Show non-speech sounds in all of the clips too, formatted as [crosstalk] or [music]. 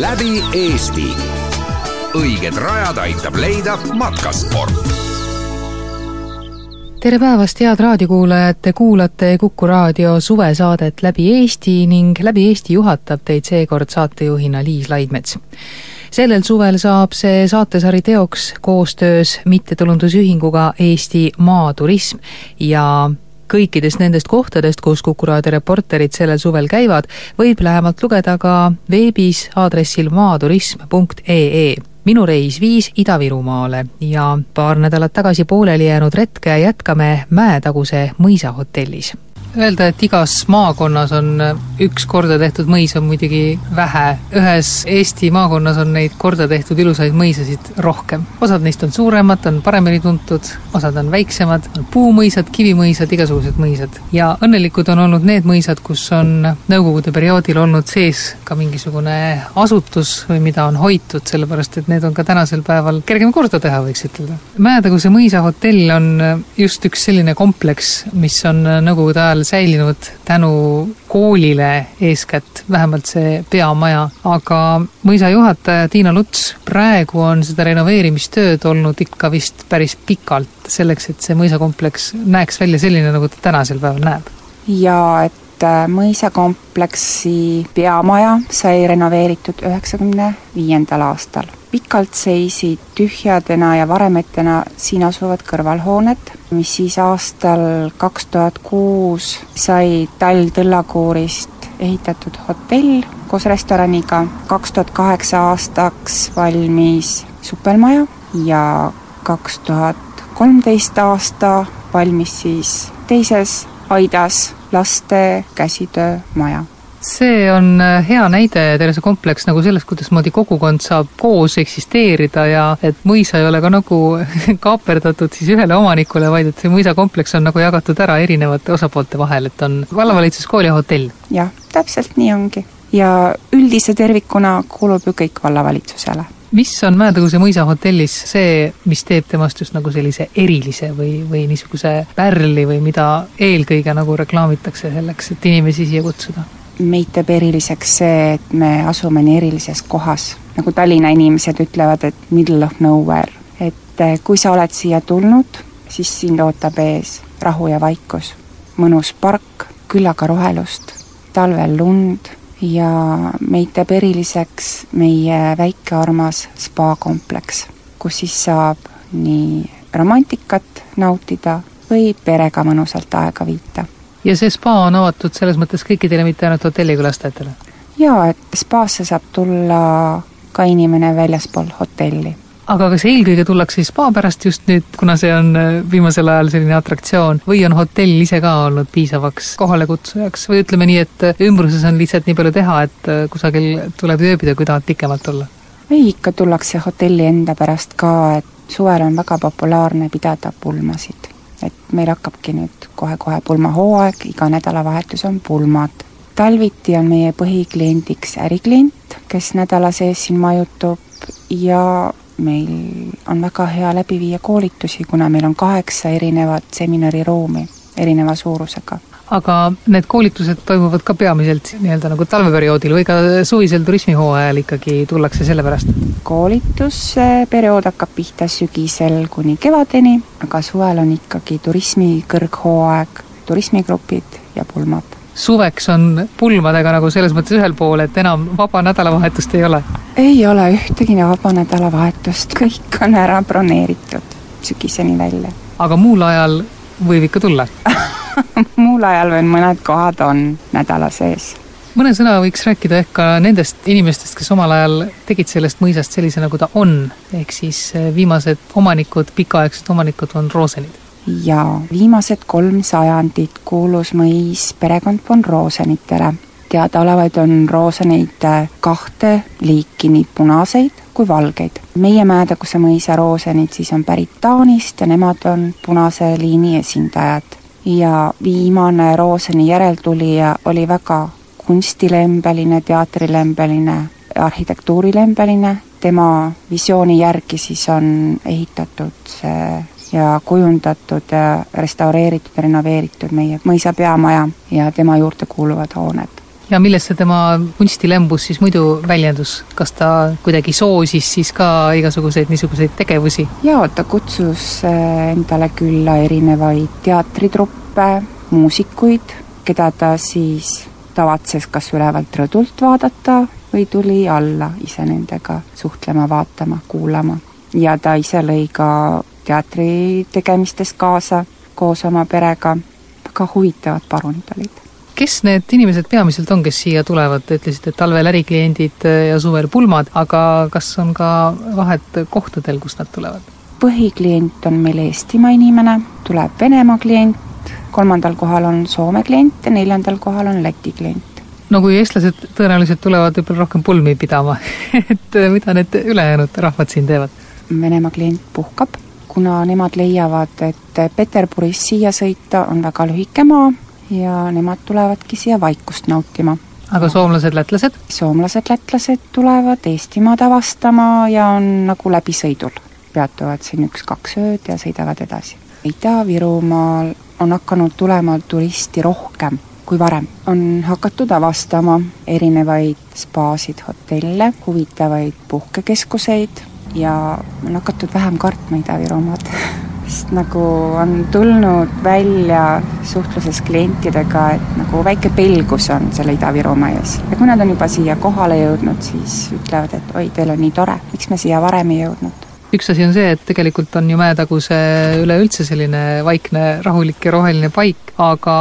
läbi Eesti. õiged rajad aitab leida matkasport tere päevast, head raadiokuulajad, te kuulate Kuku raadio suvesaadet Läbi Eesti ning Läbi Eesti juhatab teid seekord saatejuhina Liis Laidmets. Sellel suvel saab see saatesari teoks koostöös mittetulundusühinguga Eesti Maaturism ja kõikidest nendest kohtadest, kus Kuku raadio reporterid sellel suvel käivad, võib lähemalt lugeda ka veebis aadressil maaturism.ee minu reis viis Ida-Virumaale ja paar nädalat tagasi pooleli jäänud retke jätkame Mäetaguse mõisahotellis öelda, et igas maakonnas on üks korda tehtud mõis, on muidugi vähe. ühes Eesti maakonnas on neid korda tehtud ilusaid mõisasid rohkem. osad neist on suuremad, on paremini tuntud, osad on väiksemad, on puumõisad, kivimõisad, igasugused mõisad. ja õnnelikud on olnud need mõisad, kus on Nõukogude perioodil olnud sees ka mingisugune asutus või mida on hoitud, sellepärast et need on ka tänasel päeval kergem korda teha, võiks ütelda. Mäetaguse mõisahotell on just üks selline kompleks, mis on Nõukogude ajal ajal säilinud tänu koolile eeskätt, vähemalt see peamaja, aga mõisa juhataja Tiina Luts, praegu on seda renoveerimistööd olnud ikka vist päris pikalt, selleks et see mõisakompleks näeks välja selline, nagu ta tänasel päeval näeb. ja et äh, mõisakompleksi peamaja sai renoveeritud üheksakümne viiendal aastal pikalt seisid tühjadena ja varemetena siin asuvad kõrvalhooned, mis siis aastal kaks tuhat kuus sai Tall Tõllakuurist ehitatud hotell koos restoraniga, kaks tuhat kaheksa aastaks valmis supelmaja ja kaks tuhat kolmteist aasta valmis siis teises aidas laste käsitöömaja see on äh, hea näide, Terese kompleks nagu sellest, kuidasmoodi kogukond saab koos eksisteerida ja et mõisa ei ole ka nagu [laughs] kaaperdatud siis ühele omanikule, vaid et see mõisakompleks on nagu jagatud ära erinevate osapoolte vahel, et on vallavalitsus, kool ja hotell. jah, täpselt nii ongi. ja üldise tervikuna kuulub ju kõik vallavalitsusele mis on Mäetaguse mõisahotellis see, mis teeb temast just nagu sellise erilise või, või niisuguse pärli või mida eelkõige nagu reklaamitakse selleks, et inimesi siia kutsuda? Meid teeb eriliseks see, et me asume nii erilises kohas. nagu Tallinna inimesed ütlevad, et middle of nowhere. et eh, kui sa oled siia tulnud, siis sind ootab ees rahu ja vaikus. mõnus park, küllaga rohelust, talvel lund ja meid teeb eriliseks meie väike armas spaakompleks, kus siis saab nii romantikat nautida või perega mõnusalt aega viita ja see spa on avatud selles mõttes kõikidele, mitte ainult hotellikülastajatele? jaa, et spaasse saab tulla ka inimene väljaspool hotelli. aga kas eelkõige tullakse spa pärast just nüüd, kuna see on äh, viimasel ajal selline atraktsioon, või on hotell ise ka olnud piisavaks kohalekutsujaks või ütleme nii, et äh, ümbruses on lihtsalt nii palju teha, et äh, kusagil tuleb ööbida, kui tahad pikemalt olla? ei, ikka tullakse hotelli enda pärast ka, et suvel on väga populaarne pidada pulmasid et meil hakkabki nüüd kohe-kohe pulmahooaeg, iga nädalavahetus on pulmad. talviti on meie põhikliendiks äriklient, kes nädala sees siin majutub ja meil on väga hea läbi viia koolitusi, kuna meil on kaheksa erinevat seminariruumi erineva suurusega aga need koolitused toimuvad ka peamiselt nii-öelda nagu talveperioodil või ka suvisel turismihooajal ikkagi tullakse selle pärast? koolitusperiood hakkab pihta sügisel kuni kevadeni, aga suvel on ikkagi turismi kõrghooaeg, turismigrupid ja pulmad. suveks on pulmadega nagu selles mõttes ühel pool, et enam vaba nädalavahetust ei ole? ei ole ühtegi vaba nädalavahetust, kõik on ära broneeritud sügiseni välja. aga muul ajal võib ikka tulla [laughs] [laughs] muul ajal veel mõned kohad on nädala sees. mõne sõna võiks rääkida ehk ka nendest inimestest, kes omal ajal tegid sellest mõisast sellise, nagu ta on, ehk siis eh, viimased omanikud, pikaaegsed omanikud on Rosenid. jaa, viimased kolm sajandit kuulus mõis perekond von Rosenitele. teadaolevaid on Roseneid eh, kahte liiki, nii punaseid kui valgeid. meie Mäetaguse mõisa Rosenid siis on pärit Taanist ja nemad on punase liini esindajad ja viimane Roseni järeltulija oli väga kunstilembeline, teatrilembeline, arhitektuurilembeline, tema visiooni järgi siis on ehitatud see ja kujundatud ja restaureeritud ja renoveeritud meie mõisa peamaja ja tema juurde kuuluvad hooned ja milles see tema kunstilembus siis muidu väljendus, kas ta kuidagi soosis siis ka igasuguseid niisuguseid tegevusi? jaa, ta kutsus äh, endale külla erinevaid teatritruppe, muusikuid, keda ta siis tavatses kas ülevalt rõdult vaadata või tuli alla ise nendega suhtlema, vaatama, kuulama. ja ta ise lõi ka teatri tegemistes kaasa koos oma perega, väga huvitavad parunid olid kes need inimesed peamiselt on, kes siia tulevad, te ütlesite, et talvel ärikliendid ja suvel pulmad, aga kas on ka vahet kohtadel, kust nad tulevad? põhiklient on meil Eestimaa inimene, tuleb Venemaa klient, kolmandal kohal on Soome klient ja neljandal kohal on Läti klient. no kui eestlased tõenäoliselt tulevad võib-olla rohkem pulmi pidama [laughs] et mida need ülejäänud rahvad siin teevad? Venemaa klient puhkab, kuna nemad leiavad, et Peterburist siia sõita on väga lühike maa, ja nemad tulevadki siia vaikust nautima. aga soomlased, lätlased? soomlased, lätlased tulevad Eestimaad avastama ja on nagu läbisõidul. peatuvad siin üks-kaks ööd ja sõidavad edasi. Ida-Virumaal on hakanud tulema turisti rohkem kui varem. on hakatud avastama erinevaid spaasid, hotelle, huvitavaid puhkekeskuseid ja on hakatud vähem kartma Ida-Virumaad [laughs] sest nagu on tulnud välja suhtluses klientidega, et nagu väike pelgus on selle Ida-Virumaa ees. ja kui nad on juba siia kohale jõudnud, siis ütlevad, et oi, teil on nii tore, miks me siia varem ei jõudnud üks asi on see, et tegelikult on ju Mäetaguse üleüldse selline vaikne, rahulik ja roheline paik, aga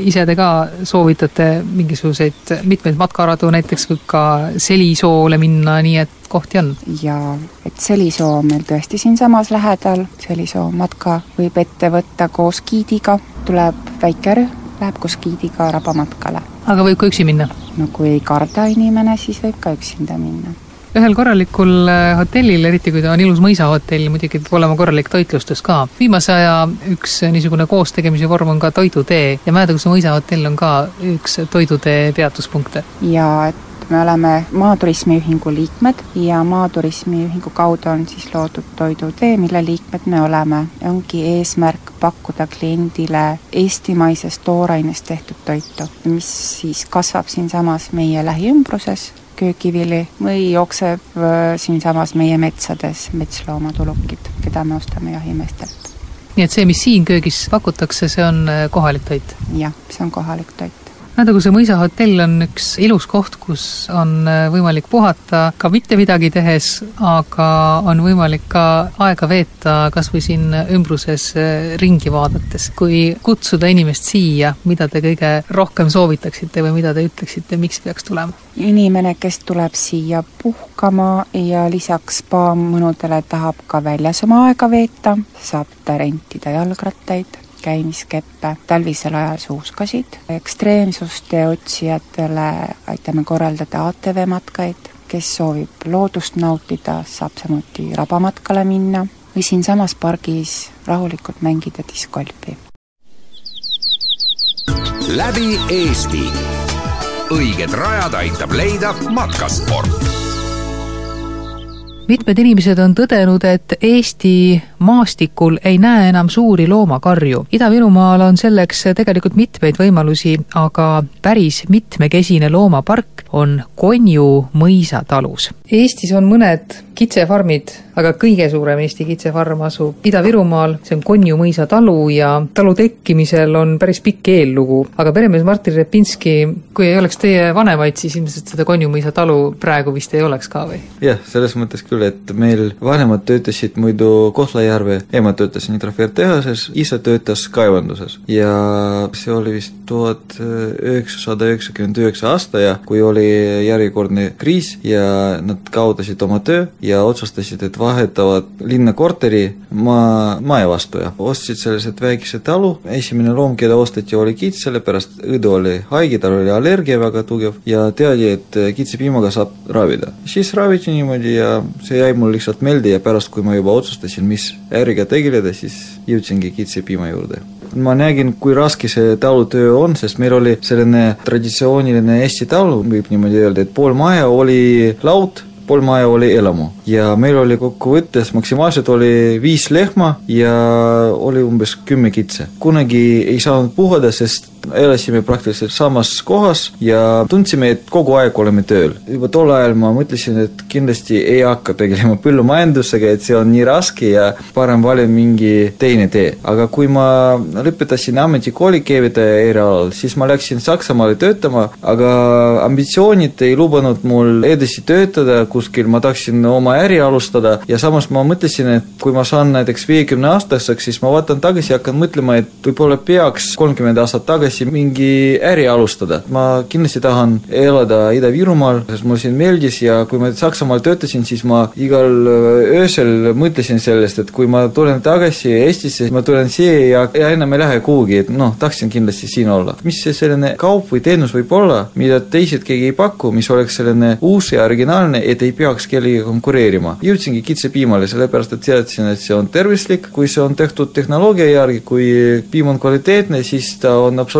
ise te ka soovitate mingisuguseid mitmeid matkaradu, näiteks võib ka Selisoole minna, nii et kohti on? jaa, et Selisoo on meil tõesti siinsamas lähedal, Selisoo matka võib ette võtta koos giidiga, tuleb väike rühm, läheb koos giidiga rabamatkale. aga võib ka üksi minna? no kui ei karda inimene, siis võib ka üksinda minna ühel korralikul äh, hotellil, eriti kui ta on ilus mõisahotell, muidugi peab olema korralik toitlustus ka. viimase aja üks niisugune koostegemise vorm on ka toidutee ja Mäetaguse mõisahotell on ka üks toidutee peatuspunkte. ja et me oleme Maaturismiühingu liikmed ja Maaturismiühingu kaudu on siis loodud Toidutee, mille liikmed me oleme. ongi eesmärk pakkuda kliendile eestimaisest toorainest tehtud toitu, mis siis kasvab siinsamas meie lähiümbruses köögivili või jookseb äh, siinsamas meie metsades metsloomatulukid, keda me ostame jahimeestelt. nii et see, mis siin köögis pakutakse, see on äh, kohalik toit? jah, see on kohalik toit. Mädaguse mõisahotell on üks ilus koht, kus on äh, võimalik puhata ka mitte midagi tehes, aga on võimalik ka aega veeta kas või siin ümbruses äh, ringi vaadates. kui kutsuda inimest siia, mida te kõige rohkem soovitaksite või mida te ütleksite, miks peaks tulema? inimene, kes tuleb siia puhkama ja lisaks spa-mõnudele tahab ka väljas oma aega veeta, saab ta rentida jalgrattaid käimiskeppe, talvisel ajal suuskasid. ekstreemsuste otsijatele aitame korraldada ATV matkaid, kes soovib loodust nautida, saab samuti rabamatkale minna või siinsamas pargis rahulikult mängida discgolfi. läbi Eesti. õiged rajad aitab leida matkasport mitmed inimesed on tõdenud, et Eesti maastikul ei näe enam suuri loomakarju. Ida-Virumaal on selleks tegelikult mitmeid võimalusi, aga päris mitmekesine loomapark on Konju mõisatalus. Eestis on mõned kitsefarmid, aga kõige suurem Eesti kitsefarm asub Ida-Virumaal, see on Konju mõisa talu ja talu tekkimisel on päris pikk eellugu. aga peremees Martin Repinski, kui ei oleks teie vanemaid, siis ilmselt seda Konju mõisa talu praegu vist ei oleks ka või? jah, selles mõttes küll, et meil vanemad töötasid muidu Kohtla-Järve, ema töötas nitrofeertehases, isa töötas kaevanduses ja see oli vist tuhat üheksasada üheksakümmend üheksa aasta ja kui oli järjekordne kriis ja nad kaotasid oma töö ja ja otsustasid, et vahetavad linna korteri maa, mae vastu ja ostsid sellised väikese talu, esimene loom, keda osteti, oli kits, sellepärast õde oli haige, tal oli allergia väga tugev ja teadi, et kitsepiimaga saab ravida. siis raviti niimoodi ja see jäi mul lihtsalt meelde ja pärast, kui ma juba otsustasin, mis äriga tegeleda, siis jõudsingi kitsepiima juurde. Ma nägin, kui raske see talutöö on, sest meil oli selline traditsiooniline Eesti talu, võib niimoodi öelda, et pool maja oli laud pool maja oli elamu ja meil oli kokkuvõttes maksimaalselt oli viis lehma ja oli umbes kümme kitse. kunagi ei saanud puhata, sest elasime praktiliselt samas kohas ja tundsime, et kogu aeg oleme tööl. juba tol ajal ma mõtlesin, et kindlasti ei hakka tegelema põllumajandusega, et see on nii raske ja parem valin mingi teine tee. aga kui ma lõpetasin ametikooli keevitaja erialal, siis ma läksin Saksamaale töötama, aga ambitsioonid ei lubanud mul edasi töötada kuskil, ma tahtsin oma äri alustada ja samas ma mõtlesin, et kui ma saan näiteks viiekümne aastaseks, siis ma vaatan tagasi ja hakkan mõtlema, et võib-olla peaks kolmkümmend aastat tagasi mingi äri alustada. ma kindlasti tahan elada Ida-Virumaal, sest mulle siin meeldis ja kui ma Saksamaal töötasin, siis ma igal öösel mõtlesin sellest, et kui ma tulen tagasi Eestisse, ma tulen siia ja, ja enam ei lähe kuhugi, et noh, tahtsin kindlasti siin olla. mis see selline kaup või teenus võib olla, mida teised keegi ei paku, mis oleks selline uus ja originaalne, et ei peaks kellegagi konkureerima. jõudsingi kitsepiimale, sellepärast et teadsin, et see on tervislik, kui see on tehtud tehnoloogia järgi, kui piim on kvaliteetne, siis ta on absoluutselt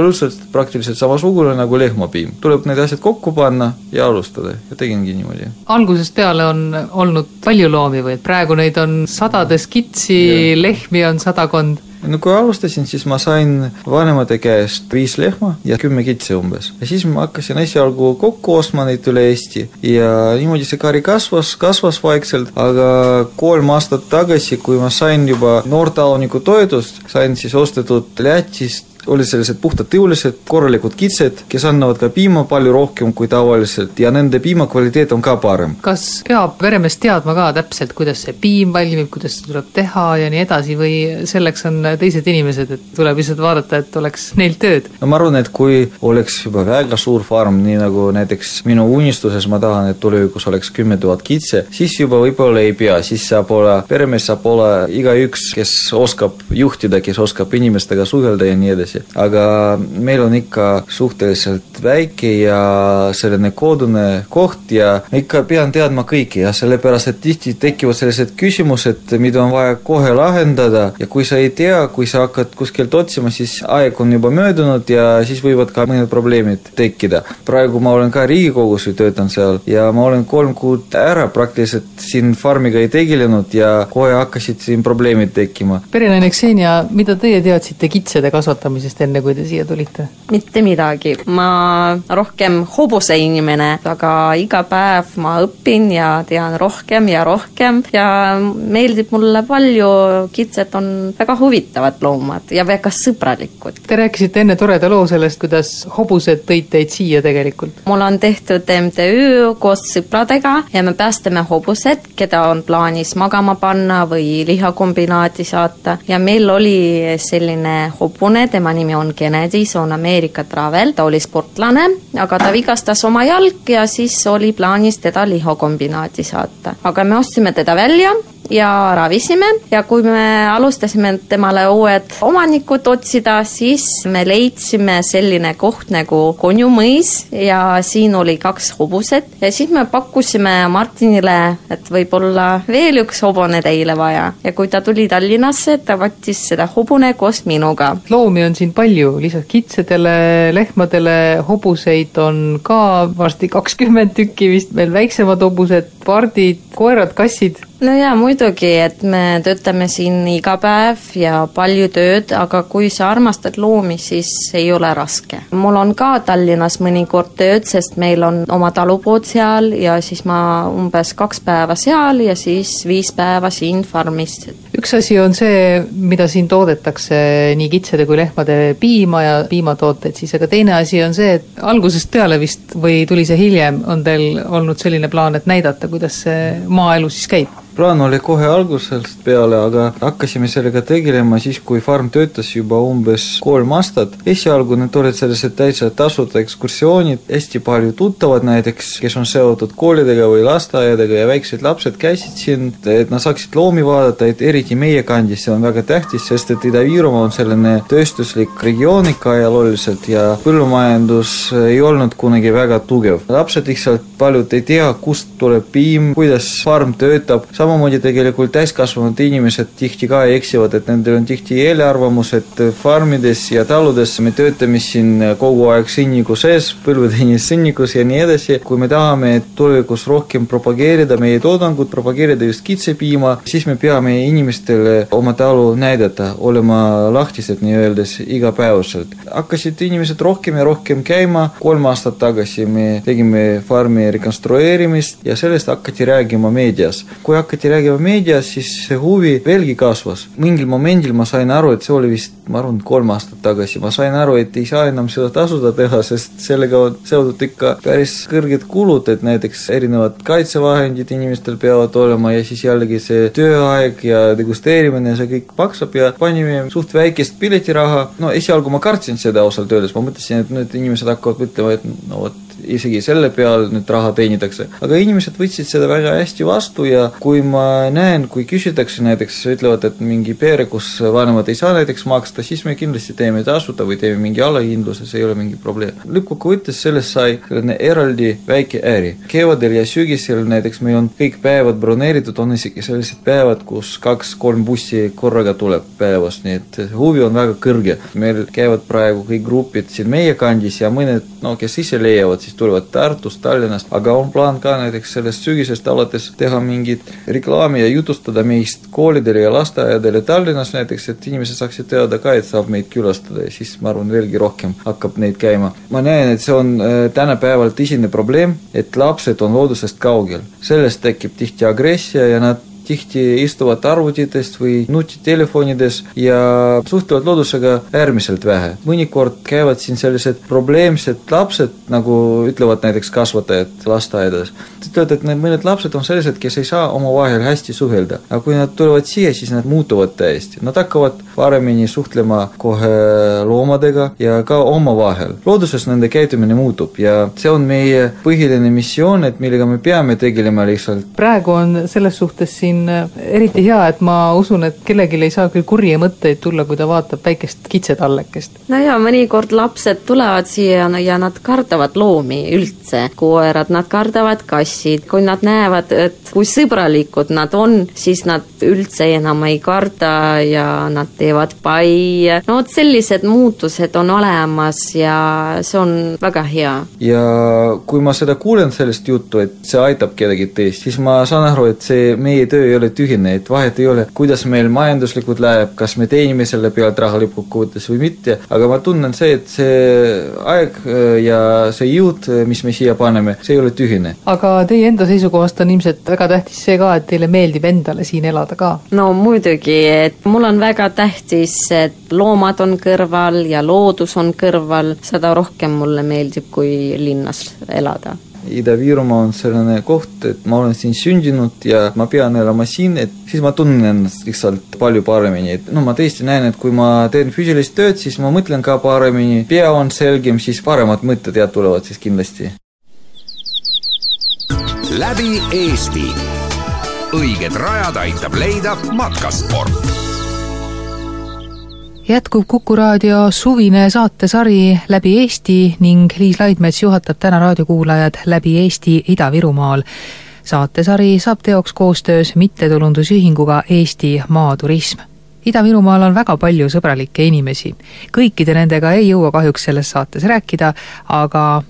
praktiliselt samasugune nagu lehmapiim. tuleb need asjad kokku panna ja alustada ja tegingi niimoodi. algusest peale on olnud palju loomi või et praegu neid on sadades kitsi, lehmi on sadakond no kui alustasin, siis ma sain vanemate käest viis lehma ja kümme kitse umbes. ja siis ma hakkasin esialgu kokku ostma neid üle Eesti ja niimoodi see kari kasvas, kasvas vaikselt, aga kolm aastat tagasi, kui ma sain juba noortaluniku toetust, sain siis ostetud Lätist olid sellised puhtad tõulised, korralikud kitsed, kes annavad ka piima palju rohkem kui tavaliselt ja nende piima kvaliteet on ka parem. kas peab veremees teadma ka täpselt, kuidas see piim valmib, kuidas seda tuleb teha ja nii edasi või selleks on teised inimesed, et tuleb lihtsalt vaadata, et oleks neil tööd? no ma arvan, et kui oleks juba väga suur farm, nii nagu näiteks minu unistuses ma tahan, et tulevikus oleks kümme tuhat kitse, siis juba võib-olla ei pea, siis saab olla, peremees saab olla igaüks, kes oskab juhtida, kes oskab inimestega suhelda ja nii edasi edasi. aga meil on ikka suhteliselt väike ja selline kodune koht ja ikka pean teadma kõike ja sellepärast, et tihti tekivad sellised küsimused, mida on vaja kohe lahendada ja kui sa ei tea, kui sa hakkad kuskilt otsima, siis aeg on juba möödunud ja siis võivad ka mõned probleemid tekkida. praegu ma olen ka Riigikogus ju töötan seal ja ma olen kolm kuud ära praktiliselt siin farmiga ei tegelenud ja kohe hakkasid siin probleemid tekkima. perenaine Ksenia, mida teie teadsite kitsede kasvatamisest? Kasvatamisest, enne kui te siia tulite? mitte midagi, ma rohkem hobuse inimene, aga iga päev ma õpin ja tean rohkem ja rohkem ja meeldib mulle palju, kitsed on väga huvitavad loomad ja väga sõbralikud. Te rääkisite enne toreda loo sellest, kuidas hobused tõid teid siia tegelikult. mul on tehtud MTÜ koos sõpradega ja me päästame hobused, keda on plaanis magama panna või lihakombinaati saata ja meil oli selline hobune, tema tema nimi on Kennedy, see on Ameerika travel, ta oli sportlane, aga ta vigastas oma jalg ja siis oli plaanis teda lihakombinaati saata. aga me ostsime teda välja ja ravisime. Ja kui me alustasime temale uued omanikud otsida, siis me leidsime selline koht nagu Konju mõis ja siin oli kaks hobuset ja siis me pakkusime Martinile, et võib-olla veel üks hobune teile vaja. Ja kui ta tuli Tallinnasse, ta võttis seda hobune koos minuga. loomi on siin palju, lisaks kitsedele, lehmadele, hobuseid on ka varsti kakskümmend tükki vist, veel väiksemad hobused, pardid, koerad, kassid no jaa, muidugi, et me töötame siin iga päev ja palju tööd, aga kui sa armastad loomi, siis ei ole raske. mul on ka Tallinnas mõnikord tööd, sest meil on oma talupood seal ja siis ma umbes kaks päeva seal ja siis viis päeva siin farmis. üks asi on see, mida siin toodetakse, nii kitsede kui lehmade piima ja piimatooteid siis, aga teine asi on see, et algusest peale vist või tuli see hiljem, on teil olnud selline plaan, et näidata, kuidas see maaelu siis käib? Plaan oli kohe algusest peale, aga hakkasime sellega tegelema siis, kui farm töötas juba umbes kolm aastat. esialgu need olid sellised täitsa tasuta ekskursioonid, hästi palju tuttavad näiteks, kes on seotud koolidega või lasteaedadega ja väiksed lapsed käisid siin, et nad saaksid loomi vaadata, et eriti meie kandis see on väga tähtis, sest et Ida-Virumaa on selline tööstuslik regioon ikka ajalooliselt ja põllumajandus ei olnud kunagi väga tugev. lapsed lihtsalt paljud ei tea, kust tuleb piim, kuidas farm töötab, samas samamoodi tegelikult täiskasvanud inimesed tihti ka eksivad, et nendel on tihti eelarvamus, et farmides ja taludes me töötame siin kogu aeg sõnniku sees, põlveteenis sõnnikus ja nii edasi. kui me tahame tulevikus rohkem propageerida meie toodangut, propageerida just kitsepiima, siis me peame inimestele oma talu näidata, olema lahtised nii-öeldes igapäevaselt. hakkasid inimesed rohkem ja rohkem käima, kolm aastat tagasi me tegime farmi rekonstrueerimist ja sellest hakati rääkima meedias. kui hakati rääkima meedias, siis see huvi veelgi kasvas. mingil momendil ma sain aru, et see oli vist, ma arvan, kolm aastat tagasi, ma sain aru, et ei saa enam seda tasuda teha, sest sellega on seotud ikka päris kõrged kulud, et näiteks erinevad kaitsevahendid inimestel peavad olema ja siis jällegi see tööaeg ja degusteerimine, see kõik maksab ja panime suht väikest piletiraha, no esialgu ma kartsin seda ausalt öeldes, ma mõtlesin, et nüüd inimesed hakkavad mõtlema, et no vot, isegi selle peal nüüd raha teenitakse. aga inimesed võtsid seda väga hästi vastu ja kui ma näen, kui küsitakse näiteks, ütlevad, et mingi pere, kus vanemad ei saa näiteks maksta, siis me kindlasti teeme tasuta või teeme mingi allahindluse, see ei ole mingi probleem. lõppkokkuvõttes sellest sai selline eraldi väike äri. kevadel ja sügisel näiteks meil on kõik päevad broneeritud, on isegi sellised päevad, kus kaks-kolm bussi korraga tuleb päevas, nii et huvi on väga kõrge. meil käivad praegu kõik grupid siin meie kandis ja mõned, no kes ise leiavad, siis tulevad Tartust, Tallinnast, aga on plaan ka näiteks sellest sügisest alates teha mingit reklaami ja jutustada meist koolidele ja lasteaedadele Tallinnas näiteks, et inimesed saaksid teada ka, et saab meid külastada ja siis ma arvan, veelgi rohkem hakkab neid käima. ma näen, et see on äh, tänapäeval tõsine probleem, et lapsed on loodusest kaugel. sellest tekib tihti agressia ja nad tihti istuvad arvutitest või nutitelefonides ja suhtlevad loodusega äärmiselt vähe. mõnikord käivad siin sellised probleemsed lapsed, nagu ütlevad näiteks kasvatajad lasteaedades. ütlevad, et need mõned lapsed on sellised, kes ei saa omavahel hästi suhelda, aga kui nad tulevad siia, siis nad muutuvad täiesti, nad hakkavad paremini suhtlema kohe loomadega ja ka omavahel. looduses nende käitumine muutub ja see on meie põhiline missioon, et millega me peame tegelema lihtsalt. praegu on selles suhtes siin on äh, eriti hea, et ma usun, et kellelgi ei saa küll kurje mõtteid tulla, kui ta vaatab väikest kitsetallekest. no jaa, mõnikord lapsed tulevad siia no, ja nad kardavad loomi üldse, koerad, nad kardavad kassid, kui nad näevad, et kui sõbralikud nad on, siis nad üldse enam ei karda ja nad teevad pai, no vot sellised muutused on olemas ja see on väga hea. ja kui ma seda kuulen, sellest juttu, et see aitab kedagi teist, siis ma saan aru, et see meie töö ei ole tühine, et vahet ei ole, kuidas meil majanduslikult läheb, kas me teenime selle pealt raha lõppkokkuvõttes või mitte, aga ma tunnen see, et see aeg äh, ja see jõud, äh, mis me siia paneme, see ei ole tühine. aga teie enda seisukohast on ilmselt väga tähtis see ka, et teile meeldib endale siin elada ka? no muidugi, et mul on väga tähtis, et loomad on kõrval ja loodus on kõrval, seda rohkem mulle meeldib, kui linnas elada Ida-Virumaa on selline koht, et ma olen siin sündinud ja ma pean elama siin, et siis ma tunnen ennast lihtsalt palju paremini, et no ma tõesti näen, et kui ma teen füüsilist tööd, siis ma mõtlen ka paremini, pea on selgem, siis paremad mõtted jah, tulevad siis kindlasti. läbi Eesti. õiged rajad aitab leida matkasport jätkub Kuku raadio suvine saatesari Läbi Eesti ning Liis Laidmets juhatab täna raadiokuulajad läbi Eesti Ida-Virumaal. saatesari saab teoks koostöös mittetulundusühinguga Eesti Maaturism. Ida-Virumaal on väga palju sõbralikke inimesi. kõikide nendega ei jõua kahjuks selles saates rääkida, aga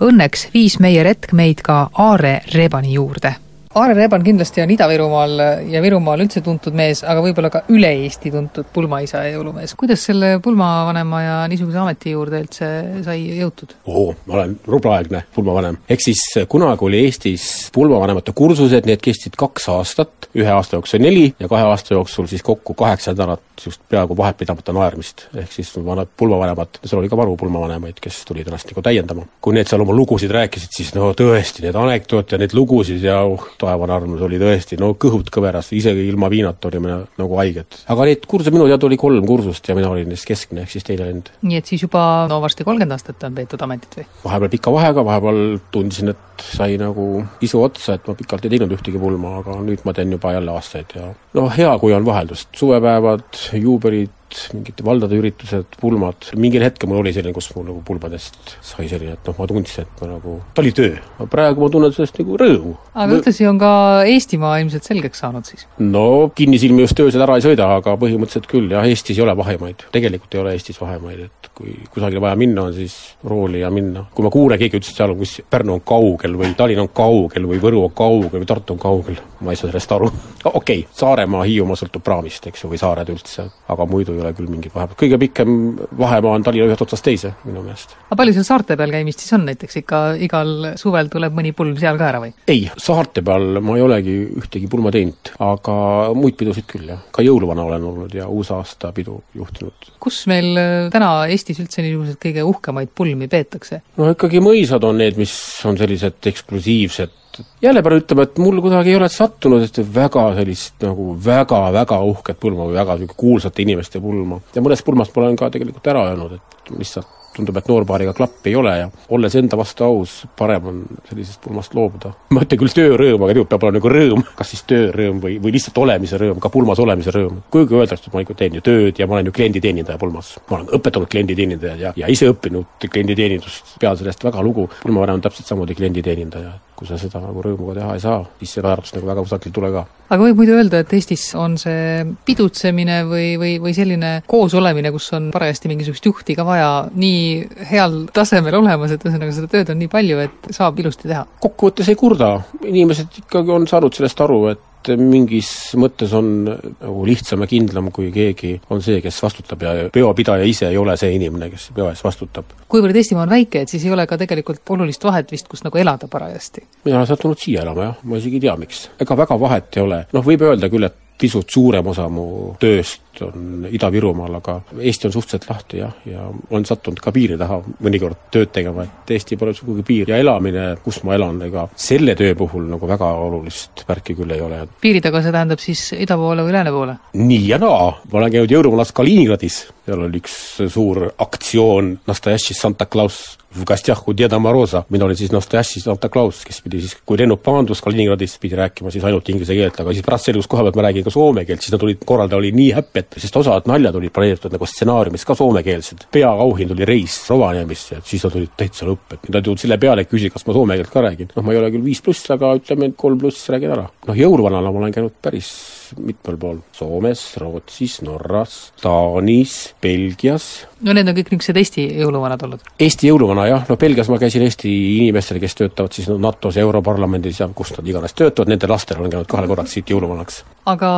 õnneks viis meie retk meid ka Aare Rebani juurde Aare Reban kindlasti on Ida-Virumaal ja Virumaal üldse tuntud mees, aga võib-olla ka üle Eesti tuntud pulmaisa ja jõulumees. kuidas selle pulmavanema ja niisuguse ameti juurde üldse sai jõutud? oo, ma olen rublaaegne pulmavanem. ehk siis kunagi oli Eestis pulmavanemate kursused, need kestsid kaks aastat, ühe aasta jooksul neli ja kahe aasta jooksul siis kokku kaheksa nädalat niisugust peaaegu vahet pidamata naermist. ehk siis vanad pulmavanemad, seal oli ka varu pulmavanemaid, kes tulid ennast nagu täiendama. kui need seal oma lugusid rääkisid, siis no tõesti, need anekdoote ja neid lugusid ja uh, taevane armus oli tõesti, no kõhud kõveras, isegi ilma viinata olime nagu haiged. aga neid kurse minu teada oli kolm kursust ja mina olin neist keskmine, ehk siis teine vend. nii et siis juba no varsti kolmkümmend aastat on peetud ametit või? vahepeal pika vahega, vahepeal tundisin, et sai nagu isu otsa, et ma pikalt ei teinud ühtegi pulma, aga nüüd ma teen juba jälle aastaid ja noh, hea, kui on vaheldust, suvepäevad, juubelid, mingid valdade üritused, pulmad, mingil hetkel mul oli selline, kus mul nagu pulmadest sai selline, et noh, ma tundsin, et ma nagu, ta oli töö. praegu ma tunnen sellest nagu rõõmu. aga ühtlasi on ka Eestimaa ilmselt selgeks saanud siis? no kinnisilmi just öösel ära ei sõida, aga põhimõtteliselt küll jah, Eestis ei ole vahemaid. tegelikult ei ole Eestis vahemaid, et kui kusagile vaja minna on, siis rooli ja minna. kui ma kuulen, keegi ütles, et seal on kus Pärnu on kaugel või Tallinn on kaugel või Võru on kaugel või Tartu on kaugel, ma ei saa sellest aru. [laughs] okei okay,, Saaremaa, Hiiumaa sõltub praamist, eks ju, või saared üldse, aga muidu ei ole küll mingit vahepeal, kõige pikem vahemaa on Tallinna ühest otsast teise minu meelest. aga palju seal saarte peal käimist siis on, näiteks ikka igal suvel tuleb mõni pulm seal ka ära või? ei, saarte peal ma ei olegi ühtegi pulma teinud, aga muid pidusid küll, jah. ka jõuluvana olen olnud ja uusaastapidu juhtinud. kus meil äh, täna Eestis üldse niisuguseid kõige uhkemaid pulmi peetakse? no ikkagi mõisad on need, mis on sellised eksklusiivsed, jälle pean ütlema, et mul kuidagi ei ole sattunud, et väga sellist nagu väga-väga uhket pulma või väga niisugune kuulsate inimeste pulma. ja mõnest pulmast ma olen ka tegelikult ära öelnud, et lihtsalt tundub, et noorpaariga klappi ei ole ja olles enda vastu aus, parem on sellisest pulmast loobuda. [laughs] ma ütlen küll töörõõm, aga tegelikult peab olema nagu rõõm, kas siis töörõõm või, või lihtsalt olemise rõõm, ka pulmas olemise rõõm. kuigi öeldakse, et ma ikka teen ju tööd ja ma olen ju klienditeenindaja pulmas. ma olen õpetanud klienditeenindajad ja, ja ise õppinud klienditeenindust, pean sellest väga lugu. pulmavanem on täpselt samamoodi klienditeenindaja, kui sa seda nagu rõõmuga teha ei saa, siis seda väärtust nagu väga kusagilt ei tule ka. aga võib muidu öelda, et Eestis on see pidutsemine või, või, või selline koosolemine, kus on parajasti mingisugust juhti ka vaja, nii heal tasemel olemas, et ühesõnaga seda tööd on nii palju, et saab ilusti teha? kokkuvõttes ei kurda, inimesed ikkagi on saanud sellest aru, et mingis mõttes on nagu lihtsam ja kindlam, kui keegi on see, kes vastutab ja peopidaja ise ei ole see inimene, kes peo eest vastutab. kuivõrd Eestimaa on väike, et siis ei ole ka tegelikult olulist vahet vist, kus nagu elada parajasti? mina olen sattunud siia elama jah, ma isegi ei tea, miks. ega väga vahet ei ole, noh, võib öelda küll, et pisut suurem osa mu tööst on Ida-Virumaal, aga Eesti on suhteliselt lahti jah, ja olen sattunud ka piiri taha mõnikord tööd tegema, et Eesti pole sugugi piir ja elamine, kus ma elan, ega selle töö puhul nagu väga olulist märki küll ei ole. piiri taga, see tähendab siis ida poole või lääne poole? nii ja naa, ma olen käinud jõulumalas Kaliningradis, seal oli üks suur aktsioon Nastojaši Santa Claus в гостях у Деда Мороза, mina olin siis Nastojaši Santa Claus, kes pidi siis, kui lennuk maandus Kaliningradis, pidi rääkima siis ainult inglise keelt, aga siis pärast selgus koha pealt ma räägin ka soome keelt, siis nad olid, korraldaja oli nii häppi, et sest osad naljad olid planeeritud nagu stsenaariumis ka soomekeelsed. peaauhind oli reis Rovaniemisse, et siis nad olid täitsa lõpp, et nad jõudnud selle peale küsida, kas ma soome keelt ka räägin. noh, ma ei ole küll viis pluss, aga ütleme, et kolm pluss räägin ära. noh, jõuluvanana ma olen käinud päris mitmel pool, Soomes, Rootsis, Norras, Taanis, Belgias. No need on kõik niisugused Eesti jõuluvanad olnud? Eesti jõuluvana jah, no Belgias ma käisin Eesti inimestele, kes töötavad siis NATO-s ja Europarlamendis ja kus nad iganes töötavad, nende lastel olen käinud kahel korral siit jõuluvanaks. aga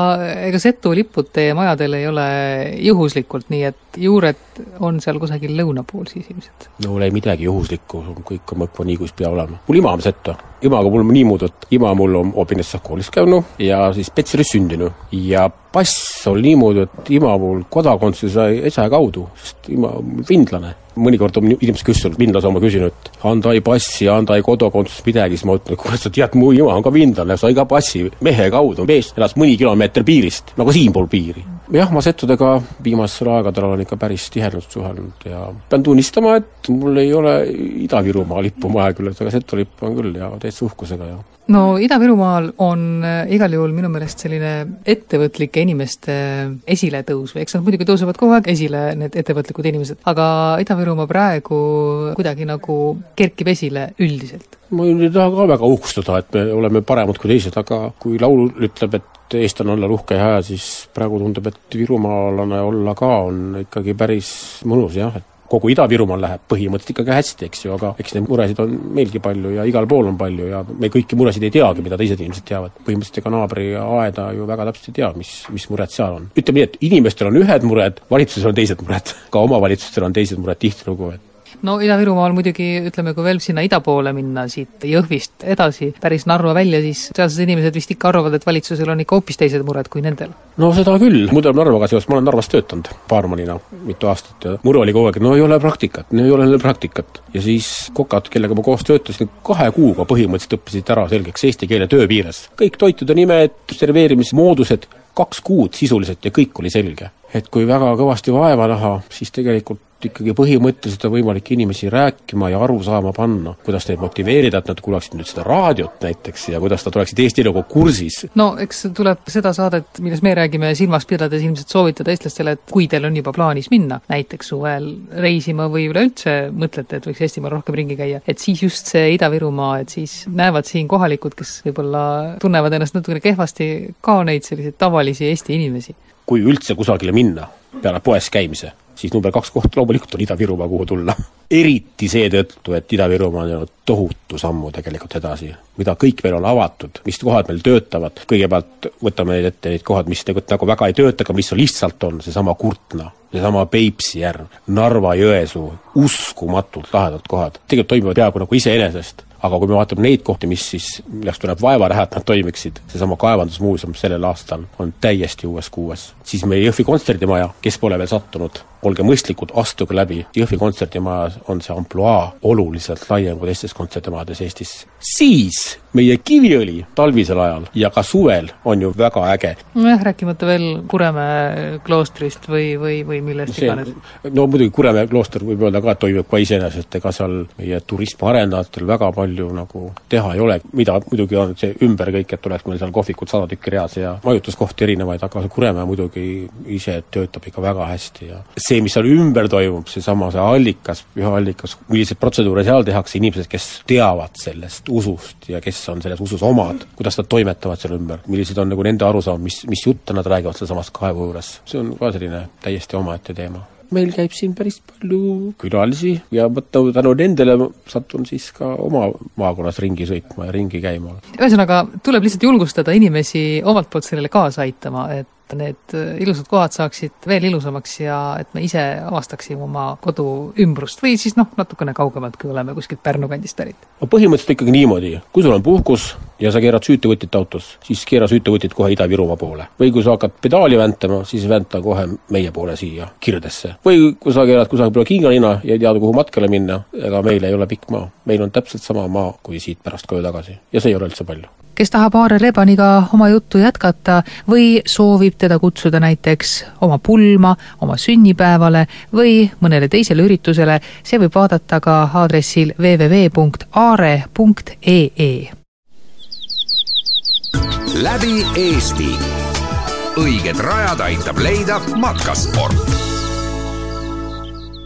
ega Setu lipud teie majadel ei ole juhuslikult, nii et juured on seal kusagil lõuna pool siis ilmselt? no ei midagi juhuslikku, kõik on mõkva nii, kuis pea olema. mul ima on Setu, imaga mul on niimoodi, et ima mul on Obinessas koolis käinud ja siis Petseris sündinud ja pass oli niimoodi, et ima mul kodakondsuse sai esa kaudu, sest ima on finlane. mõnikord on inimesed küsinud, finlase oma küsinud, anda ei passi, anda ei kodakondsust, midagi, siis ma ütlen, et kuule, sa tead, mu ima on ka finlane, sai ka passi mehe kaudu, mees elas mõni kilomeeter piirist, nagu siinpool piiri. Jah, ma settudega viimasel aegadel olen ikka päris tihedalt suhelnud ja pean tunnistama, et mul ei ole Ida-Virumaa lippu maja küll, et aga Setu lipp on küll ja täitsa uhkusega ja no Ida-Virumaal on äh, igal juhul minu meelest selline ettevõtlike inimeste esiletõus või eks nad muidugi tõusevad kogu aeg esile, need ettevõtlikud inimesed, aga Ida-Virumaa praegu kuidagi nagu kerkib esile üldiselt. ma ei taha ka väga uhkustada, et me oleme paremad kui teised, aga kui laul ütleb, et eestlane olla uhke ja hea, siis praegu tundub, et virumaalane olla ka on ikkagi päris mõnus jah, et kogu Ida-Virumaal läheb põhimõtteliselt ikkagi hästi, eks ju, aga eks neid muresid on meilgi palju ja igal pool on palju ja me kõiki muresid ei teagi, mida teised inimesed teavad. põhimõtteliselt ega naabri aeda ju väga täpselt ei tea, mis, mis mured seal on. ütleme nii, et inimestel on ühed mured, valitsusel on teised mured. [laughs] ka omavalitsustel on teised mured tihtilugu, et no Ida-Virumaal muidugi, ütleme, kui veel sinna ida poole minna, siit Jõhvist edasi, päris Narva välja, siis sealsed inimesed vist ikka arvavad, et valitsusel on ikka hoopis teised mured kui nendel. no seda küll, tuleb Narvaga seoses, ma olen Narvas töötanud baarmanina mitu aastat ja mure oli kogu aeg, et no ei ole praktikat, no ei ole jälle praktikat. ja siis kokad, kellega ma koos töötasin, kahe kuuga põhimõtteliselt õppisid ära selgeks eesti keele töö piires. kõik toitude nimed, serveerimismoodused, kaks kuud sisuliselt ja kõik oli selge. et kui väga kõvasti vaeva näha, siis tegelikult ikkagi põhimõtteliselt on võimalik inimesi rääkima ja aru saama panna, kuidas neid motiveerida, et nad kuulaksid nüüd seda raadiot näiteks ja kuidas nad oleksid Eesti eluga kursis. no eks tuleb seda saadet, millest me räägime, silmas pidades ilmselt soovitada eestlastele, et kui teil on juba plaanis minna näiteks suvel reisima või üleüldse mõtlete, et võiks Eestimaal rohkem ringi käia, et siis just see Ida-Virumaa, et siis näevad siin kohalikud, kes võib-olla tunnevad ennast natukene kehvasti, ka neid selliseid tavalisi Eesti inimesi. kui üldse kusagile minna peale poes käimise siis number kaks koht loomulikult on Ida-Virumaa, kuhu tulla. eriti seetõttu, et Ida-Virumaa on jäänud tohutu sammu tegelikult edasi, mida kõik meil on avatud, mis kohad meil töötavad, kõigepealt võtame ette neid kohad, mis nagu, nagu väga ei tööta, aga mis lihtsalt on, seesama Kurtna, seesama Peipsi järv, Narva-Jõesuu, uskumatult lahedad kohad, tegelikult toimivad peaaegu nagu iseenesest aga kui me vaatame neid kohti, mis siis, milleks tuleb vaeva näha, et nad toimiksid, seesama kaevandusmuuseum sellel aastal on täiesti uues kuues. siis meie Jõhvi kontserdimaja, kes pole veel sattunud, olge mõistlikud, astuge läbi, Jõhvi kontserdimajas on see ampluaa oluliselt laiem kui teistes kontserdimajades Eestis. siis meie Kiviõli talvisel ajal ja ka suvel on ju väga äge. nojah, rääkimata veel Kuremäe kloostrist või, või, või millest see, iganes. no muidugi Kuremäe klooster võib öelda ka, et toimib ka iseenesest, ega seal meie turismiarendajatel väga palju nagu teha ei ole, mida muidugi on see ümber kõik, et oleks meil seal kohvikud sada tükki reas ja majutuskohti erinevaid, aga Kuremäe muidugi ise töötab ikka väga hästi ja see, mis seal ümber toimub, seesama see allikas, püha allikas, milliseid protseduure seal tehakse, inimesed, kes teavad sellest usust ja kes on selles usus omad, kuidas nad toimetavad seal ümber, millised on nagu nende arusaamad, mis, mis jutte nad räägivad sealsamas kaevu juures, see on ka selline täiesti omaette teema meil käib siin päris palju külalisi ja võtta tänu nendele satun siis ka oma maakonnas ringi sõitma ja ringi käima. ühesõnaga, tuleb lihtsalt julgustada inimesi omalt poolt sellele kaasa aitama, et et need äh, ilusad kohad saaksid veel ilusamaks ja et me ise avastaksime oma kodu ümbrust või siis noh, natukene kaugemalt, kui oleme kuskilt Pärnu kandist pärit. no põhimõtteliselt ikkagi niimoodi, kui sul on puhkus ja sa keerad süütevõtit autos, siis keera süütevõtit kohe Ida-Virumaa poole. või kui sa hakkad pedaali väntama, siis vänta kohe meie poole siia, Kirdesse. või kui sa keerad kusagil poole kingalina ja ei tea, kuhu matkale minna, ega meil ei ole pikk maa. meil on täpselt sama maa, kui siit pärast koju tagasi. ja see ei ole üldse palju kes tahab Aare Rebaniga oma juttu jätkata või soovib teda kutsuda näiteks oma pulma, oma sünnipäevale või mõnele teisele üritusele, see võib vaadata ka aadressil www.aare.ee. läbi Eesti. õiged rajad aitab leida matkasport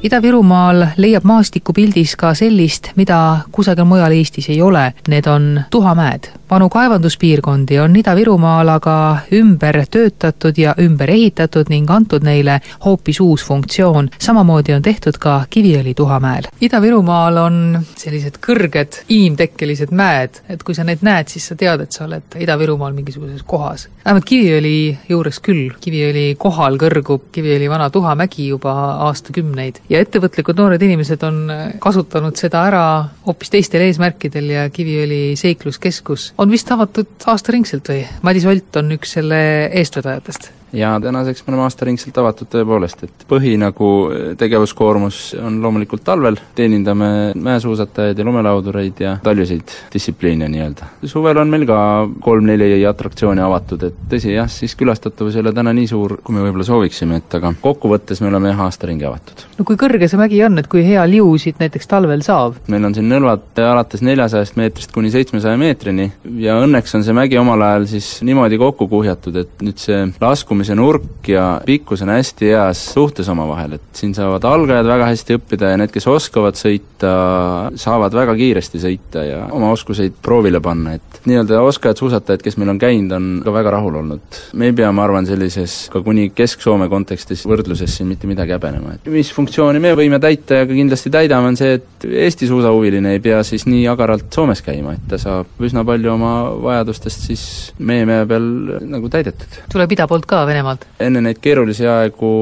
Ida-Virumaal leiab maastikupildis ka sellist, mida kusagil mujal Eestis ei ole, need on tuhamäed vanu kaevanduspiirkondi on Ida-Virumaal aga ümber töötatud ja ümber ehitatud ning antud neile hoopis uus funktsioon. samamoodi on tehtud ka Kiviõli tuhamäel. Ida-Virumaal on sellised kõrged inimtekkelised mäed, et kui sa neid näed, siis sa tead, et sa oled Ida-Virumaal mingisuguses kohas. vähemalt Kiviõli juures küll, Kiviõli kohal kõrgub Kiviõli vana tuhamägi juba aastakümneid ja ettevõtlikud noored inimesed on kasutanud seda ära hoopis teistel eesmärkidel ja Kiviõli seikluskeskus on vist avatud aastaringselt või? Madis Olt on üks selle eestvedajatest ja tänaseks me oleme aastaringselt avatud tõepoolest, et põhi nagu tegevuskoormus on loomulikult talvel, teenindame mäesuusatajaid ja lumelaudureid ja talviseid distsipliine nii-öelda. suvel on meil ka kolm-neli atraktsiooni avatud, et tõsi jah, siis külastatavus ei ole täna nii suur, kui me võib-olla sooviksime, et aga kokkuvõttes me oleme jah, aasta ringi avatud. no kui kõrge see mägi on, et kui hea liu siit näiteks talvel saab? meil on siin nõlvad alates neljasajast meetrist kuni seitsmesaja meetrini ja õnneks on see mägi omal ajal siis niimoodi kokku kuhjatud, et nüüd see laskumine liikumise nurk ja pikkus on hästi heas suhtes omavahel, et siin saavad algajad väga hästi õppida ja need, kes oskavad sõita, saavad väga kiiresti sõita ja oma oskuseid proovile panna, et nii-öelda oskajad suusatajad, kes meil on käinud, on ka väga rahul olnud. me ei pea, ma arvan, sellises ka kuni Kesk-Soome kontekstis võrdluses siin mitte midagi häbenema, et mis funktsiooni me võime täita ja ka kindlasti täidame, on see, et Eesti suusahuviline ei pea siis nii agaralt Soomes käima, et ta saab üsna palju oma vajadustest siis meie mäe peal nagu täidetud. tuleb ida poolt ka Venemaalt? enne neid keerulisi aegu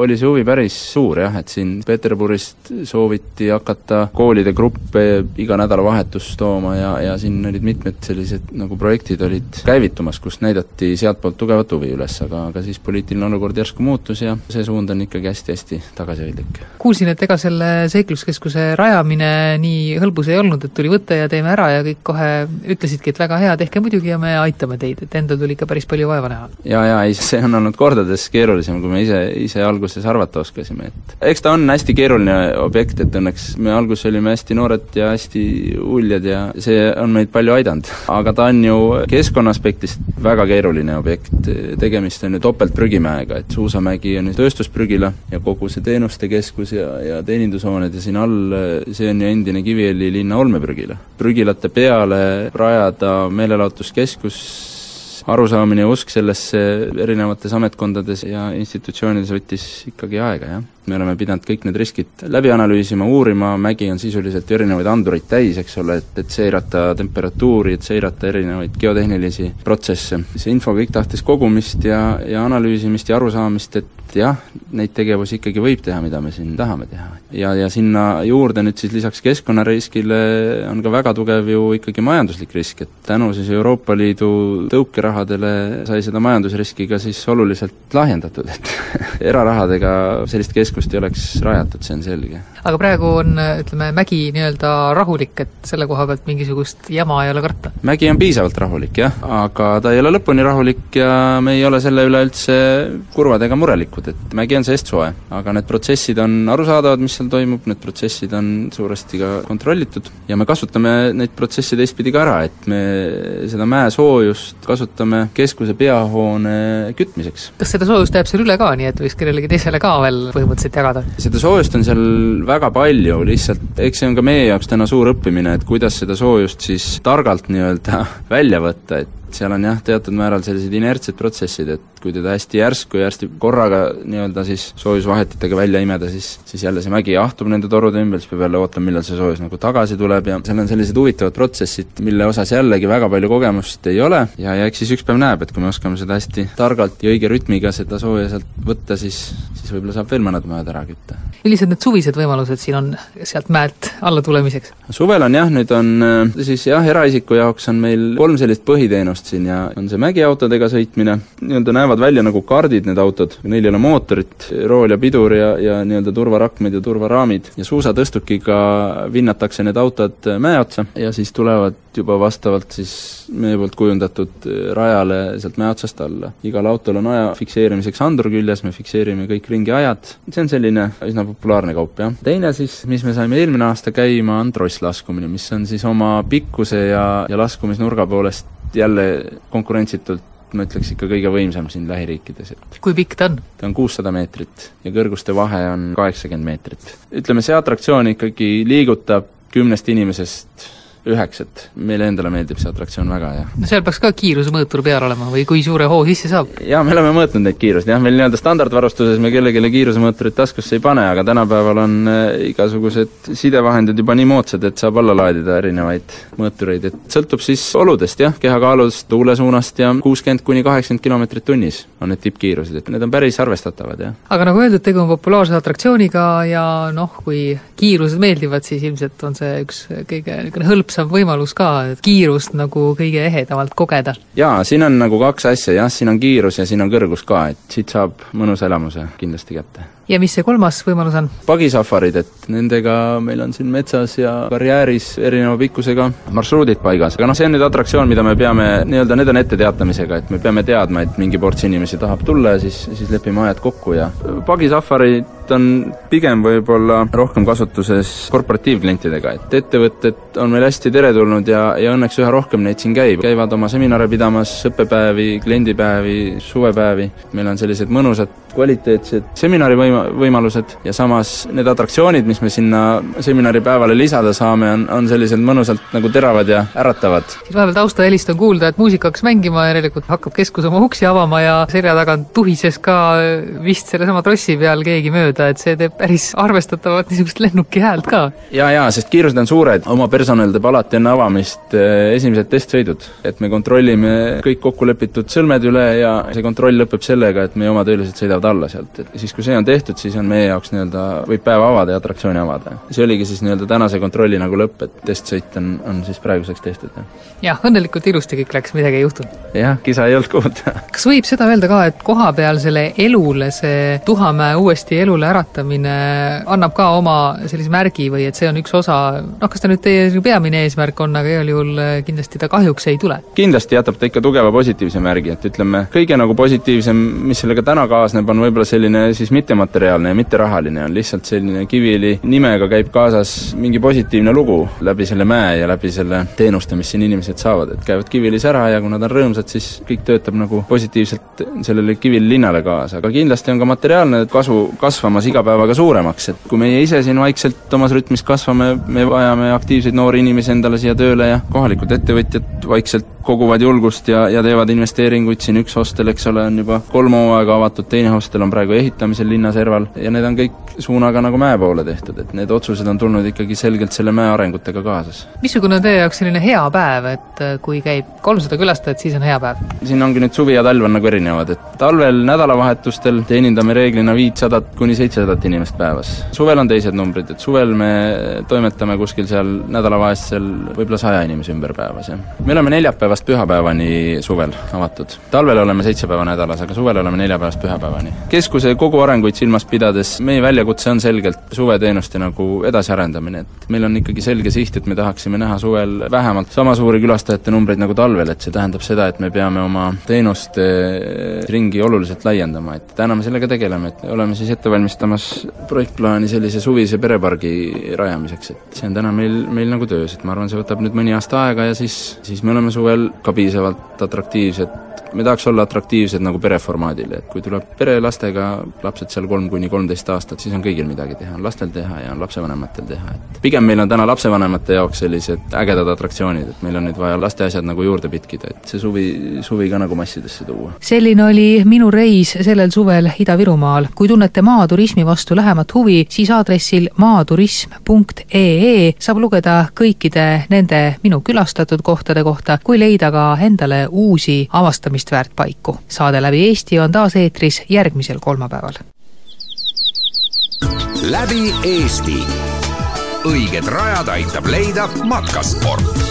oli see huvi päris suur jah, et siin Peterburist sooviti hakata koolide gruppe iga nädalavahetus tooma ja, ja siin olid mitmed sellised nagu projektid olid käivitumas, kus näidati sealtpoolt tugevat huvi üles, aga, aga siis poliitiline olukord järsku muutus ja see suund on ikkagi hästi-hästi tagasihoidlik. kuulsin, et ega selle seikluskeskuse raja vedamine nii hõlbus ei olnud, et tuli võtta ja teeme ära ja kõik kohe ütlesidki, et väga hea, tehke muidugi ja me aitame teid, et endal tuli ikka päris palju vaeva näha? jaa, jaa, ei see on olnud kordades keerulisem, kui me ise, ise alguses arvata oskasime, et eks ta on hästi keeruline objekt, et õnneks me alguses olime hästi noored ja hästi uljad ja see on meid palju aidanud. aga ta on ju keskkonna aspektist väga keeruline objekt, tegemist on ju topeltprügimäega, et Suusamägi on ju tööstusprügila ja kogu see teenuste keskus ja, ja teenindushooned ja siin all, see on ju endine Kiviõli linna olmeprügila. prügilate peale rajada meelelahutuskeskus, arusaamine ja usk sellesse erinevates ametkondades ja institutsioonides võttis ikkagi aega, jah me oleme pidanud kõik need riskid läbi analüüsima, uurima, mägi on sisuliselt erinevaid andureid täis, eks ole, et, et seirata temperatuuri, et seirata erinevaid geotehnilisi protsesse. see info kõik tahtis kogumist ja, ja analüüsimist ja arusaamist, et jah, neid tegevusi ikkagi võib teha, mida me siin tahame teha. ja, ja sinna juurde nüüd siis lisaks keskkonnariskile on ka väga tugev ju ikkagi majanduslik risk, et tänu siis Euroopa Liidu tõukerahadele sai seda majandusriski ka siis oluliselt lahjendatud, et [laughs] erarahadega sellist keskkonda keskust ei oleks rajatud, see on selge. Aga praegu on, ütleme, mägi nii-öelda rahulik, et selle koha pealt mingisugust jama ei ole karta? mägi on piisavalt rahulik, jah, aga ta ei ole lõpuni rahulik ja me ei ole selle üle üldse kurvad ega murelikud, et mägi on seest soe. aga need protsessid on arusaadavad, mis seal toimub, need protsessid on suuresti ka kontrollitud ja me kasutame neid protsesse teistpidi ka ära, et me seda mäesoojust kasutame keskuse peahoone kütmiseks. kas seda soojust jääb seal üle ka, nii et võiks kellelegi teisele ka veel põhimõtteliselt jagada? seda soojust on seal väga palju, lihtsalt eks see on ka meie jaoks täna suur õppimine, et kuidas seda soojust siis targalt nii-öelda [laughs] välja võtta, et seal on jah, teatud määral sellised inertsed protsessid, et kui teda hästi järsku ja hästi korraga nii-öelda siis soojusvahetitega välja imeda, siis, siis jälle see mägi jahtub nende torude ümber, siis peab jälle ootama, millal see soojus nagu tagasi tuleb ja seal on sellised huvitavad protsessid, mille osas jällegi väga palju kogemust ei ole ja, ja eks siis üks päev näeb, et kui me oskame seda hästi targalt ja õige rütmiga seda sooja sealt võtta, siis, siis võib-olla saab veel mõned majad ära kütta. millised need suvised võimalused siin on sealt mäelt alla tulemiseks? suvel on jah, nüüd on siis jah, eraisiku jaoks on meil kolm sellist põhiteenust siin ja on see mägiautodega sõitmine, nii-öelda näevad välja nagu kardid, need autod, neil ei ole mootorit, rool ja pidur ja, ja nii-öelda turvarakmed ja turvaraamid ja suusatõstukiga vinnatakse need autod mäe otsa ja siis tulevad juba vastavalt siis meie poolt kujundatud rajale sealt mäe otsast alla. igal autol on aja fikseerimiseks andur küljes, me fikseerime kõik ringi ajad, see on selline üsna populaarne kaup, jah. teine siis, mis me saime eelmine aasta käima, on trosslaskumine, mis on siis oma pikkuse ja, ja laskumisnurga poolest jälle konkurentsitult ma ütleks ikka kõige võimsam siin lähiriikides, et kui pikk ta on? ta on kuussada meetrit ja kõrguste vahe on kaheksakümmend meetrit. ütleme, see atraktsioon ikkagi liigutab kümnest inimesest üheksat. meile endale meeldib see atraktsioon väga ja no seal peaks ka kiirusemõõtur peal olema või kui suure hoo sisse saab? jaa, me oleme mõõtnud neid kiiruseid, jah, meil nii-öelda standardvarustuses me kellelegi kiirusemõõturit taskusse ei pane, aga tänapäeval on äh, igasugused sidevahendid juba nii moodsad, et saab alla laadida erinevaid mõõtureid, et sõltub siis oludest jah, kehakaalust, tuule suunast ja kuuskümmend kuni kaheksakümmend kilomeetrit tunnis on need tippkiirused, et need on päris arvestatavad, jah. aga nagu öeldud, tegu on populaarse atraktsiooniga ja noh, kui kiirused meeldivad, siis ilmselt on see üks kõige niisugune hõlp hõlpsam võimalus ka, kiirust nagu kõige ehedamalt kogeda. jaa, siin on nagu kaks asja, jah, siin on kiirus ja siin on kõrgus ka, et siit saab mõnusa elamuse kindlasti kätte ja mis see kolmas võimalus on? pagisafarid, et nendega meil on siin metsas ja karjääris erineva pikkusega marsruudid paigas, aga noh, see on nüüd atraktsioon, mida me peame nii-öelda, need on etteteatamisega, et me peame teadma, et mingi ports inimesi tahab tulla ja siis, siis lepime ajad kokku ja pagisafarid on pigem võib-olla rohkem kasutuses korporatiivklientidega, et ettevõtted on meil hästi teretulnud ja, ja õnneks üha rohkem neid siin käib, käivad oma seminare pidamas, õppepäevi, kliendipäevi, suvepäevi, meil on sellised mõnusad kvaliteetsed seminarivõima-, võimalused ja samas need atraktsioonid, mis me sinna seminaripäevale lisada saame, on, on sellised mõnusalt nagu teravad ja äratavad. vahepeal taustahelist on kuulda, et muusika hakkas mängima, järelikult hakkab keskus oma uksi avama ja selja tagant tuhises ka vist sellesama trossi peal keegi mööda, et see teeb päris arvestatavat niisugust lennuki häält ka. jaa, jaa, sest kiirused on suured, oma personal teeb alati enne avamist eh, esimesed testsõidud. et me kontrollime kõik kokkulepitud sõlmed üle ja see kontroll lõpeb sellega, et meie oma töölised sõidavad alla sealt, et siis, kui see on tehtud, siis on meie jaoks nii-öelda, võib päeva avada ja atraktsiooni avada. see oligi siis nii-öelda tänase kontrolli nagu lõpp, et testsõit on, on siis praeguseks tehtud, jah. jah, õnnelikult ilusti kõik läks, midagi ei juhtunud. jah, kisa ei olnud kuulda kas võib seda öelda ka, et kohapealsele elule see Tuhamäe uuesti elule äratamine annab ka oma sellise märgi või et see on üks osa, noh, kas ta nüüd teie peamine eesmärk on, aga igal juhul kindlasti ta kahjuks ei tule? kindlasti jätab ta ikka tugeva positiivse märgi, et ütleme, kõige nagu positiivsem, mis sellega täna kaasneb, on võib-olla selline siis mittemateriaalne ja mitterahaline, on lihtsalt selline Kiviõli nimega käib kaasas mingi positiivne lugu läbi selle mäe ja läbi selle teenuste, mis siin inimesed saavad, et käivad Kiviõlis ära ja kui nad on rõõmsad, siis kõik töötab nagu positiivselt sellele Kiviõli linnale kaasa, aga kindlasti on ka materiaalne kasu kasvamas iga päevaga suuremaks, et kui meie ise siin vaikselt omas rütmis kasvame, me vajame aktiivseid noori inimesi endale siia tööle ja kohalikud ettevõtjad vaikselt koguvad julgust ja, ja teevad investeeringuid, siin üks hostel, eks ole, on juba kolm hooaega avatud, teine hostel on praegu ehitamisel linna serval ja need on kõik suunaga nagu mäe poole tehtud, et need otsused on tulnud ikkagi selgelt selle mäe arengutega kaasas. missugune on teie jaoks selline hea päev, et äh, kui käib kolmsada külastajat, siis on hea päev? siin ongi nüüd suvi ja talv on nagu erinevad, et talvel nädalavahetustel teenindame reeglina viitsadat kuni seitsesadat inimest päevas. suvel on teised numbrid, et suvel me toimetame kuskil seal nädalavahetusel võib-olla saja inimese ümber päevas, jah. me oleme neljapäevast pühapäevani suvel avatud. talvel oleme seitse päeva nädalas, aga suvel oleme neljapäevast pühapäevani. keskuse kogu arenguid silmas pidades meie väljakutse on selgelt suveteenuste nagu edasiarendamine, et meil on ikkagi selge siht, et me tahaksime näha suvel vähemalt sama suuri külastajate numbreid nagu talvel, et see tähendab seda, et me peame oma teenuste ringi oluliselt laiendama, et täna me sellega tegeleme, et oleme siis ette valmistamas projektplaani sellise suvise perepargi rajamiseks, et see on täna meil, meil nagu töös, et ma arvan, see võtab nüüd mõni aasta aega ja siis, siis me oleme suvel ka piisavalt atraktiivsed, me tahaks olla atraktiivsed nagu pereformaadil, et kui tuleb pere lastega, lapsed seal kolm kuni kolmteist aastat, siis on kõigil midagi teha, on lastel teha ja on lapsevanematel teha, et pigem meil on täna lapsevanemate jaoks sellised ägedad atraktsioonid, et meil on nüüd vaja laste asjad nagu juurde pitkida, et see suvi, suvi ka nagu massidesse tuua. selline oli minu reis sellel suvel Ida-Virumaal. kui tunnete maaturismi vastu lähemat huvi, siis aadressil maaturism.ee saab lugeda kõikide nende minu külastatud kohtade kohta, kui leida ka endale uusi avastamist väärt paiku. saade Läbi Eesti on taas eetris järgmisel kolmapäeval. läbi Eesti. õiged rajad aitab leida matkasport